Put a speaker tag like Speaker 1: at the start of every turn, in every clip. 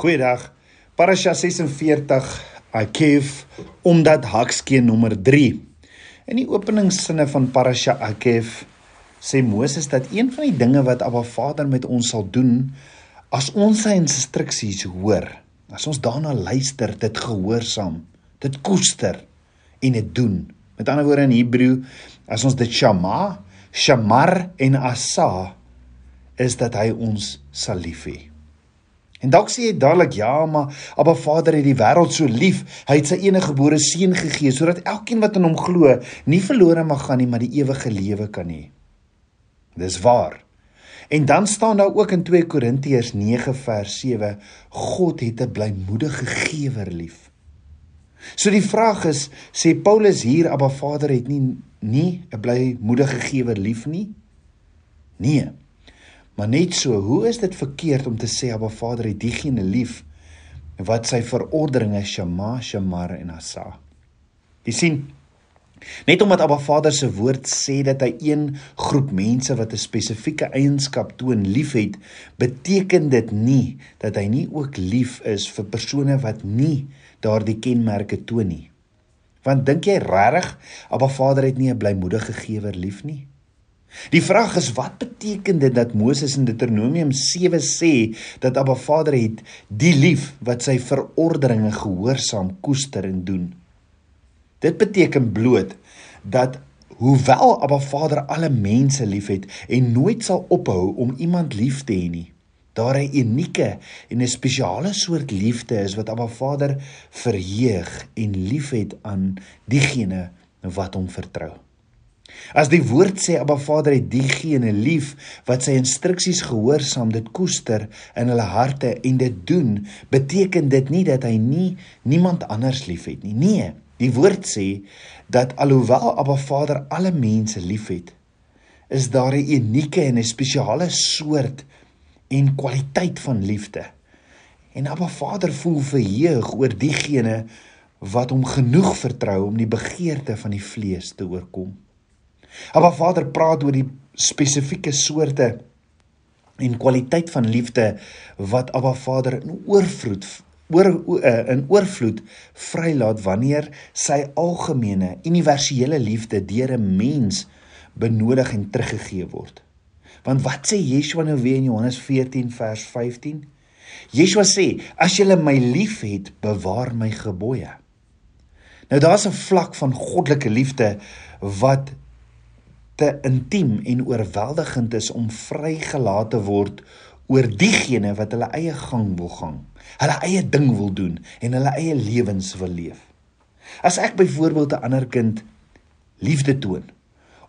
Speaker 1: Goeiedag. Parasha 46 Akev omdat hakskeen nommer 3. In die openingssinne van Parasha Akev sê Moses dat een van die dinge wat Abba Vader met ons sal doen as ons sy instruksies hoor, as ons daarna luister, dit gehoorsaam, dit koester en dit doen. Met ander woorde in Hebreë, as ons dit shama, shamar en asa is dat hy ons sal lief hê. En dalk sê jy dadelik ja, maar Abba Vader het die wêreld so lief, hy het sy enige gebore seun gegee sodat elkeen wat in hom glo, nie verlore mag gaan nie, maar die ewige lewe kan hê. Dis waar. En dan staan daar ook in 2 Korintiërs 9 vers 7, God het 'n blymoedige gewer lief. So die vraag is, sê Paulus hier Abba Vader het nie nie 'n blymoedige gewer lief nie? Nee. Maar net so, hoe is dit verkeerd om te sê Abba Vader het diegene lief wat sy verordeninge Shema, Shamar en Asa? Jy sien, net omdat Abba Vader se woord sê dat hy een groep mense wat 'n spesifieke eienskap toon liefhet, beteken dit nie dat hy nie ook lief is vir persone wat nie daardie kenmerke toon nie. Want dink jy regtig Abba Vader het nie 'n blymoedige gewer lief nie? Die vraag is wat beteken dit dat Moses in Deuteronomium 7 sê dat Abba Vader het die lief wat sy verordeninge gehoorsaam koester en doen. Dit beteken bloot dat hoewel Abba Vader alle mense liefhet en nooit sal ophou om iemand lief te hê nie, daar 'n unieke en 'n spesiale soort liefde is wat Abba Vader verheug en liefhet aan diegene wat hom vertrou. As die woord sê Abba Vader het diegene lief wat sy instruksies gehoorsaam dit koester in hulle harte en dit doen, beteken dit nie dat hy nie niemand anders liefhet nie. Nee, die woord sê dat alhoewel Abba Vader alle mense liefhet, is daar 'n unieke en 'n spesiale soort en kwaliteit van liefde. En Abba Vader voel verheug oor diegene wat hom genoeg vertrou om die begeerte van die vlees te oorkom. Abba Vader praat oor die spesifieke soorte en kwaliteit van liefde wat Abba Vader in oorvloed oor eh, in oorvloed vrylaat wanneer sy algemene universele liefde deur 'n mens benodig en teruggegee word. Want wat sê Yeshua nou weer in Johannes 14 vers 15? Yeshua sê: "As julle my liefhet, bewaar my gebooie." Nou daar's 'n vlak van goddelike liefde wat te intiem en oorweldigend is om vrygelaat te word oor diegene wat hulle eie gang wil gaan, hulle eie ding wil doen en hulle eie lewens wil leef. As ek byvoorbeeld 'n ander kind liefde toon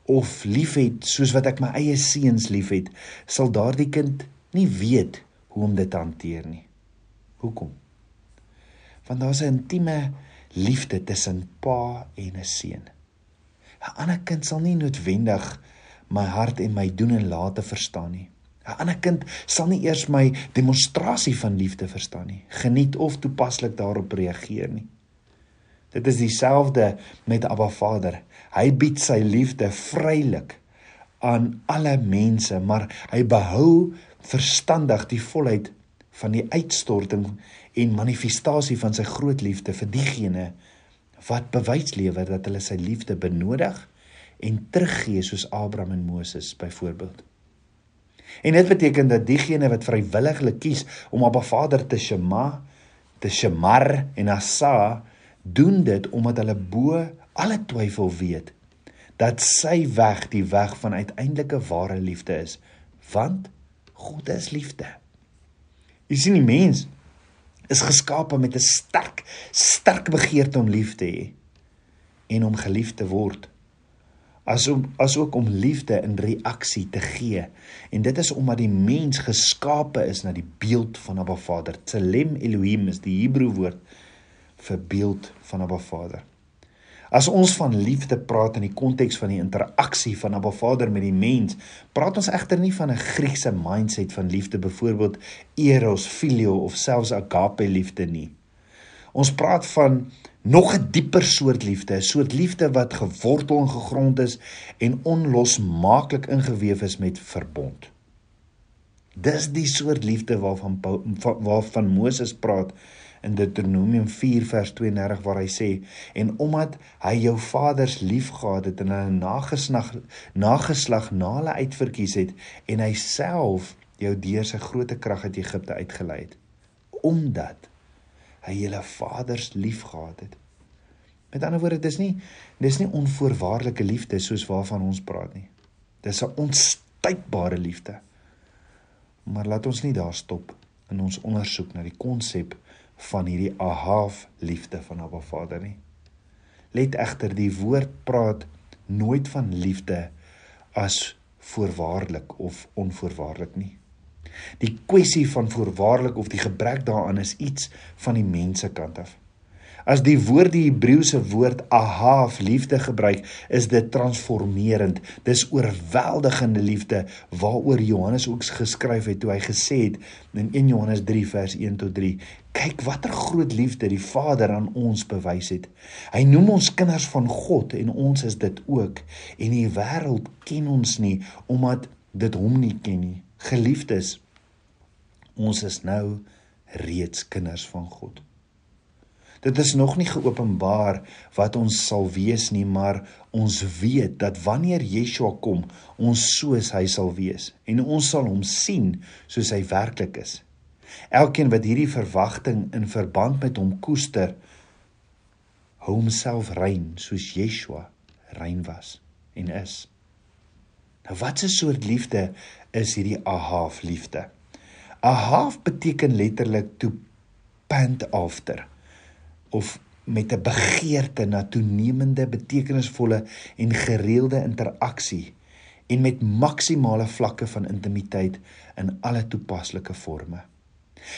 Speaker 1: of liefhet soos wat ek my eie seuns liefhet, sal daardie kind nie weet hoe om dit te hanteer nie. Hoekom? Want daar's 'n intieme liefde tussen pa en 'n seun. 'n ander kind sal nie noodwendig my hart en my doen en late verstaan nie. 'n ander kind sal nie eers my demonstrasie van liefde verstaan nie, geniet of toepaslik daarop reageer nie. Dit is dieselfde met Abba Vader. Hy bied sy liefde vrylik aan alle mense, maar hy behou verstandig die volheid van die uitstorting en manifestasie van sy groot liefde vir diegene wat bewys lewer dat hulle sy liefde benodig en teruggee soos Abraham en Moses byvoorbeeld. En dit beteken dat diegene wat vrywilliglik kies om Abba Vader te shema, te shemar en asa, doen dit omdat hulle bo alle twyfel weet dat sy weg die weg van uiteindelike ware liefde is, want God is liefde. Jy sien die mens is geskape met 'n sterk sterk begeerte om lief te hê en om geliefd te word. Asom asook om liefde in reaksie te gee. En dit is omdat die mens geskape is na die beeld van Abba Vader. Tselem Elohim is die Hebreë woord vir beeld van Abba Vader As ons van liefde praat in die konteks van die interaksie van Abba Vader met die mens, praat ons egter nie van 'n Griekse mindset van liefde, byvoorbeeld eros, filio of selfs agape liefde nie. Ons praat van nog 'n dieper soort liefde, 'n soort liefde wat gewortel en gegrond is en onlosmaaklik ingeweef is met verbond. Dis die soort liefde waarvan waarvan Moses praat in Deuteronomium 4 vers 32 waar hy sê en omdat hy jou vaders liefgehad het en hulle nageslag nageslag na hulle uitverkies het en hy self jou deur sy groot krag uit Egipte uitgelei het omdat hy julle vaders liefgehad het. Met ander woorde dis nie dis nie onvoorwaardelike liefde soos waarvan ons praat nie. Dis 'n onstuitbare liefde. Maar laat ons nie daar stop in ons ondersoek na die konsep van hierdie ahaaf liefde van Abba Vader nie. Let egter die woord praat nooit van liefde as voorwaardelik of onvoorwaardelik nie. Die kwessie van voorwaardelik of die gebrek daaraan is iets van die mense kant af. As die woord die Hebreëse woord ahav liefde gebruik, is dit transformerend. Dis oorweldigende liefde waaroor Johannes ook geskryf het toe hy gesê het in 1 Johannes 3 vers 1 tot 3: "Kyk watter groot liefde die Vader aan ons bewys het. Hy noem ons kinders van God en ons is dit ook. En die wêreld ken ons nie omdat dit hom nie ken nie. Geliefdes, ons is nou reeds kinders van God." Dit is nog nie geopenbaar wat ons sal wees nie, maar ons weet dat wanneer Yeshua kom, ons soos hy sal wees en ons sal hom sien soos hy werklik is. Elkeen wat hierdie verwagting in verband met hom koester, hou homself rein soos Yeshua rein was en is. Nou wat 'n soort liefde is hierdie Ahav liefde? Ahav beteken letterlik to pant after of met 'n begeerte na toenemende betekenisvolle en gereelde interaksie en met maksimale vlakke van intimiteit in alle toepaslike forme.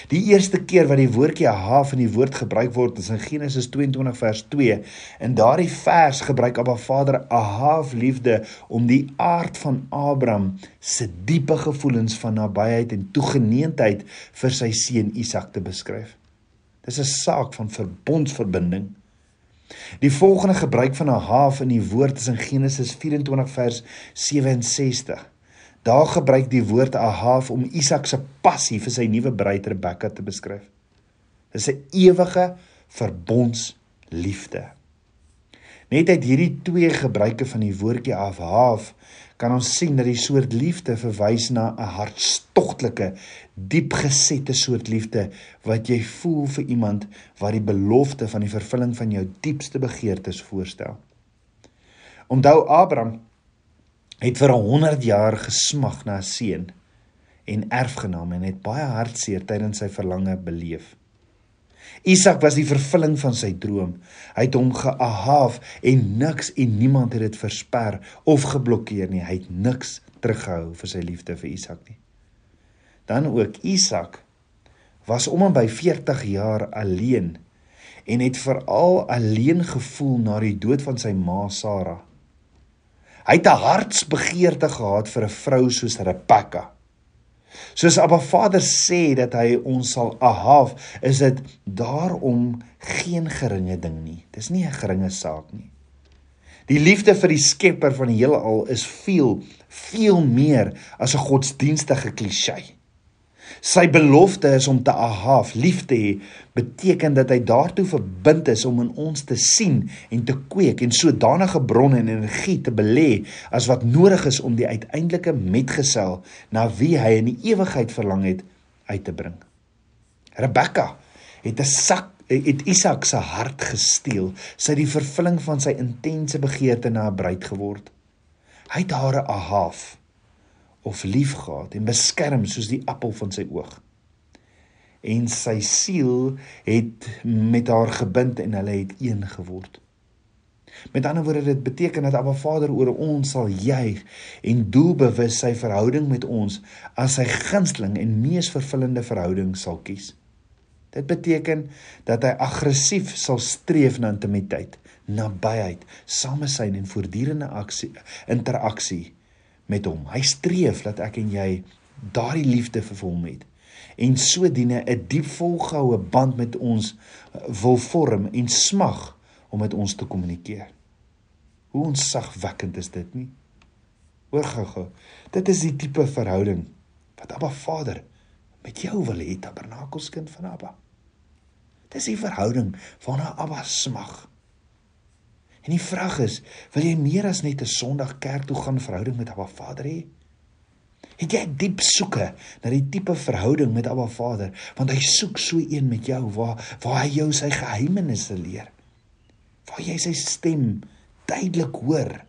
Speaker 1: Die eerste keer wat die woordjie haaf in die woord gebruik word is in Genesis 22 vers 2. In daardie vers gebruik Abba Vader ahaaf liefde om die aard van Abraham se diepe gevoelens van nabyheid en toegeneentheid vir sy seun Isak te beskryf. Dis 'n saak van verbondsverbinding. Die volgende gebruik van 'n haaf in die woord is in Genesis 24 vers 67. Daar gebruik die woord 'n haaf om Isak se passie vir sy nuwe bruid Rebekka te beskryf. Dis 'n ewige verbondsliefde. Net uit hierdie twee gebruike van die woordjie afhaaf kan ons sien dat die soort liefde verwys na 'n hartstogtelike, diepgesette soort liefde wat jy voel vir iemand wat die belofte van die vervulling van jou diepste begeertes voorstel. Onthou Abraham het vir 100 jaar gesmag na 'n seun en erfgenaam en het baie hartseer tydens sy verlange beleef. Isak was die vervulling van sy droom. Hy het hom geahaaf en niks en niemand het dit versper of geblokkeer nie. Hy het niks teruggehou vir sy liefde vir Isak nie. Dan ook Isak was om en by 40 jaar alleen en het veral alleen gevoel na die dood van sy ma Sara. Hy het 'n hartsbegeerte gehad vir 'n vrou soos Rebekka. Soos Abba Vader sê dat hy ons sal ahaaf, is dit daarom geen geringe ding nie. Dis nie 'n geringe saak nie. Die liefde vir die Skepper van die heelal is veel, veel meer as 'n godsdienstige klise. Sy belofte is om te ahaaf, lief te hê, beteken dat hy daartoe verbind is om in ons te sien en te kweek en sodanige bronne en energie te belê as wat nodig is om die uiteindelike metgesel na wie hy in die ewigheid verlang het uit te bring. Rebekka het 'n sak het Isak se hart gesteel, sy die vervulling van sy intense begeerte na 'n bruid geword. Hy het haar 'n ahaaf of liefgehad en beskerm soos die appel van sy oog. En sy siel het met haar gebind en hulle het een geword. Met ander woorde dit beteken dat Abba Vader oor ons sal juig en doelbewus sy verhouding met ons as sy gunsteling en mees vervullende verhouding sal kies. Dit beteken dat hy aggressief sal streef na intimiteit, nabyheid, samesyn en voortdurende aksie interaksie met hom. Hy streef dat ek en jy daardie liefde vir hom het en sodoende 'n diep volgehoue band met ons eh, wil vorm en smag om met ons te kommunikeer. Hoe onsagwekkend is dit nie? Hoor gou-gou. Dit is die tipe verhouding wat Abba Vader met jou wil hê, tabernakelskind van Abba. Dis die verhouding waarna Abba smag. En die vraag is, wil jy meer as net 'n Sondag kerk toe gaan verhouding met Abba Vader hê? Het jy diep soeke na die tipe verhouding met Abba Vader, want hy soek so een met jou waar waar hy jou sy geheimenisse leer. Waar jy sy stem duidelik hoor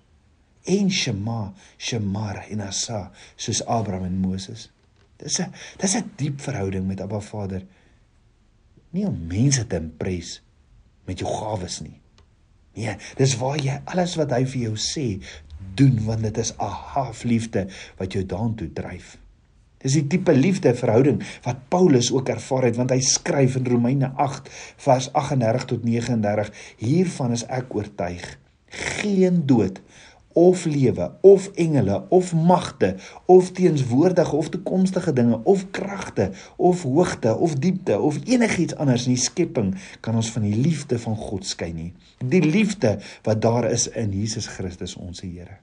Speaker 1: en Shema, Shemar en Asa soos Abraham en Moses. Dis 'n dis 'n diep verhouding met Abba Vader. Nie om mense te impres met jou gawes nie. Nee, dis waar jy alles wat hy vir jou sê doen want dit is 'n haafliefde wat jou daartoe dryf. Dis die tipe liefde verhouding wat Paulus ook ervaar het want hy skryf in Romeine 8 vers 38 tot 39 hiervan is ek oortuig geen dood of lewe of engele of magte of teenswoordige of toekomstige dinge of kragte of hoogte of diepte of enigiets anders in die skepping kan ons van die liefde van God skei nie. Die liefde wat daar is in Jesus Christus ons Here.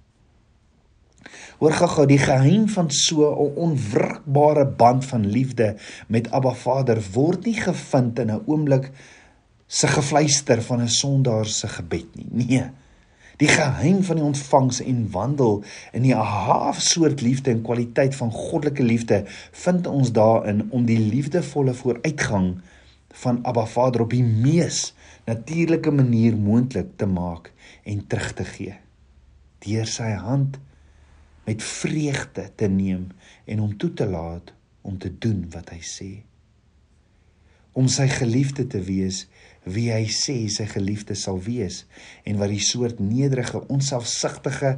Speaker 1: Hoor gaga die geheim van so 'n onwrikbare band van liefde met Abba Vader word nie gevind in 'n oomblik se gefluister van 'n sondaar se gebed nie. Nee. Die geheim van die ontvangs en wandel in die haaf soort liefde en kwaliteit van goddelike liefde vind ons daarin om die liefdevolle vooruitgang van Abba Vader op die mees natuurlike manier moontlik te maak en terug te gee. Deur sy hand met vreugde te neem en hom toe te laat om te doen wat hy sê. Om sy geliefde te wees wie hy sê sy geliefde sal wees en wat die soort nederige onselfsugtige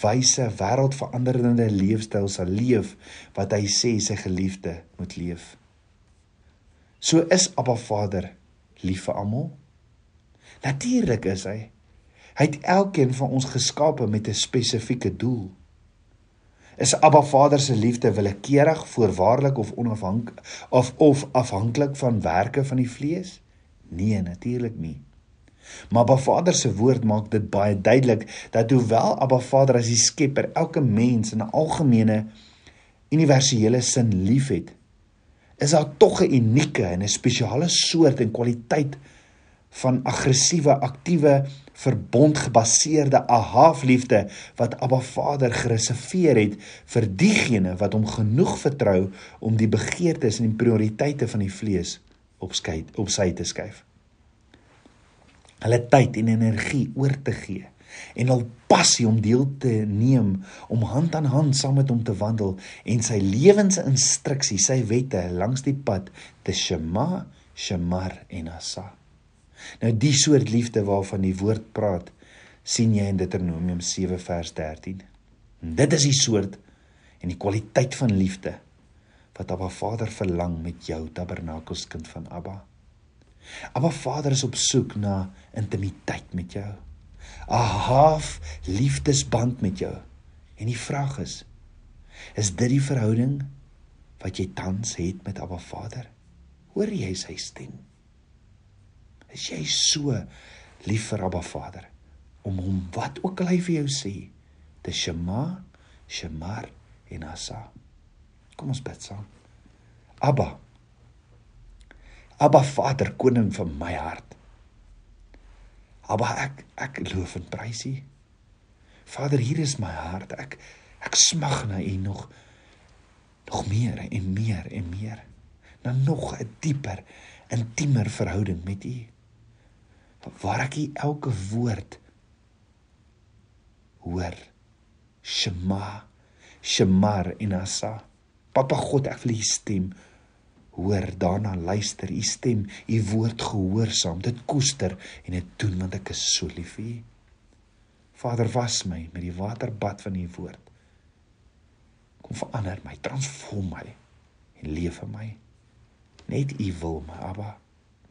Speaker 1: wyse wêreldveranderende leefstyl sal leef wat hy sê sy geliefde moet leef. So is Abba Vader lief vir almal. Natuurlik is hy. Hy het elkeen van ons geskape met 'n spesifieke doel. Is Abba Vader se liefde willekeurig, voorwaardelik of onafhanklik of of afhanklik van werke van die vlees? Nee, natuurlik nie. Maar Abba Vader se woord maak dit baie duidelik dat hoewel Abba Vader as die Skepper elke mens in 'n algemene universele sin liefhet, is daar tog 'n unieke en 'n spesiale soort en kwaliteit van aggressiewe, aktiewe, verbondgebaseerde ahaafliefde wat Abba Vader gereserveer het vir diegene wat hom genoeg vertrou om die begeertes en die prioriteite van die vlees op skei op sy te skuif. Hulle tyd en energie oor te gee en hul passie om deel te neem om hand aan hand saam met hom te wandel en sy lewensinstruksie, sy wette langs die pad te Shema, Shemar en Asa. Nou die soort liefde waarvan die woord praat, sien jy in Deuteronomium 7 vers 13. En dit is die soort en die kwaliteit van liefde wat Abba Vader verlang met jou tabernakelskind van Abba. Abba Vader is op soek na intimiteit met jou. 'n Haaf liefdesband met jou. En die vraag is: is dit die verhouding wat jy tans het met Abba Vader? Hoor jy sy stem? Is jy so lief vir Abba Vader om hom wat ook al hy vir jou sê te shema, shemar en asa? Kom ons bid saam. Abba. Abba Vader, koning van my hart. Abba, ek ek loof en prys U. Vader, hier is my hart. Ek ek smag na U nog nog meer en meer en meer. Na nog 'n dieper, intiemer verhouding met U. Waar ek U elke woord hoor. Shema, Shemar en Asa. Papa God, ek wil U stem hoor, daarna luister, U stem, U woord gehoorsaam, dit koester en dit doen want ek is so lief vir U. Vader, was my met die waterbad van U woord. Kom verander my, transform my en leef vir my. Net U wil, my Abba,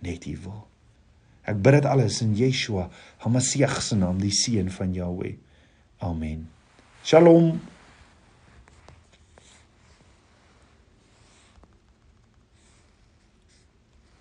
Speaker 1: net U wil. Ek bid dit alles in Yeshua, Hamasiach se naam, die seun van Jahweh. Amen. Shalom.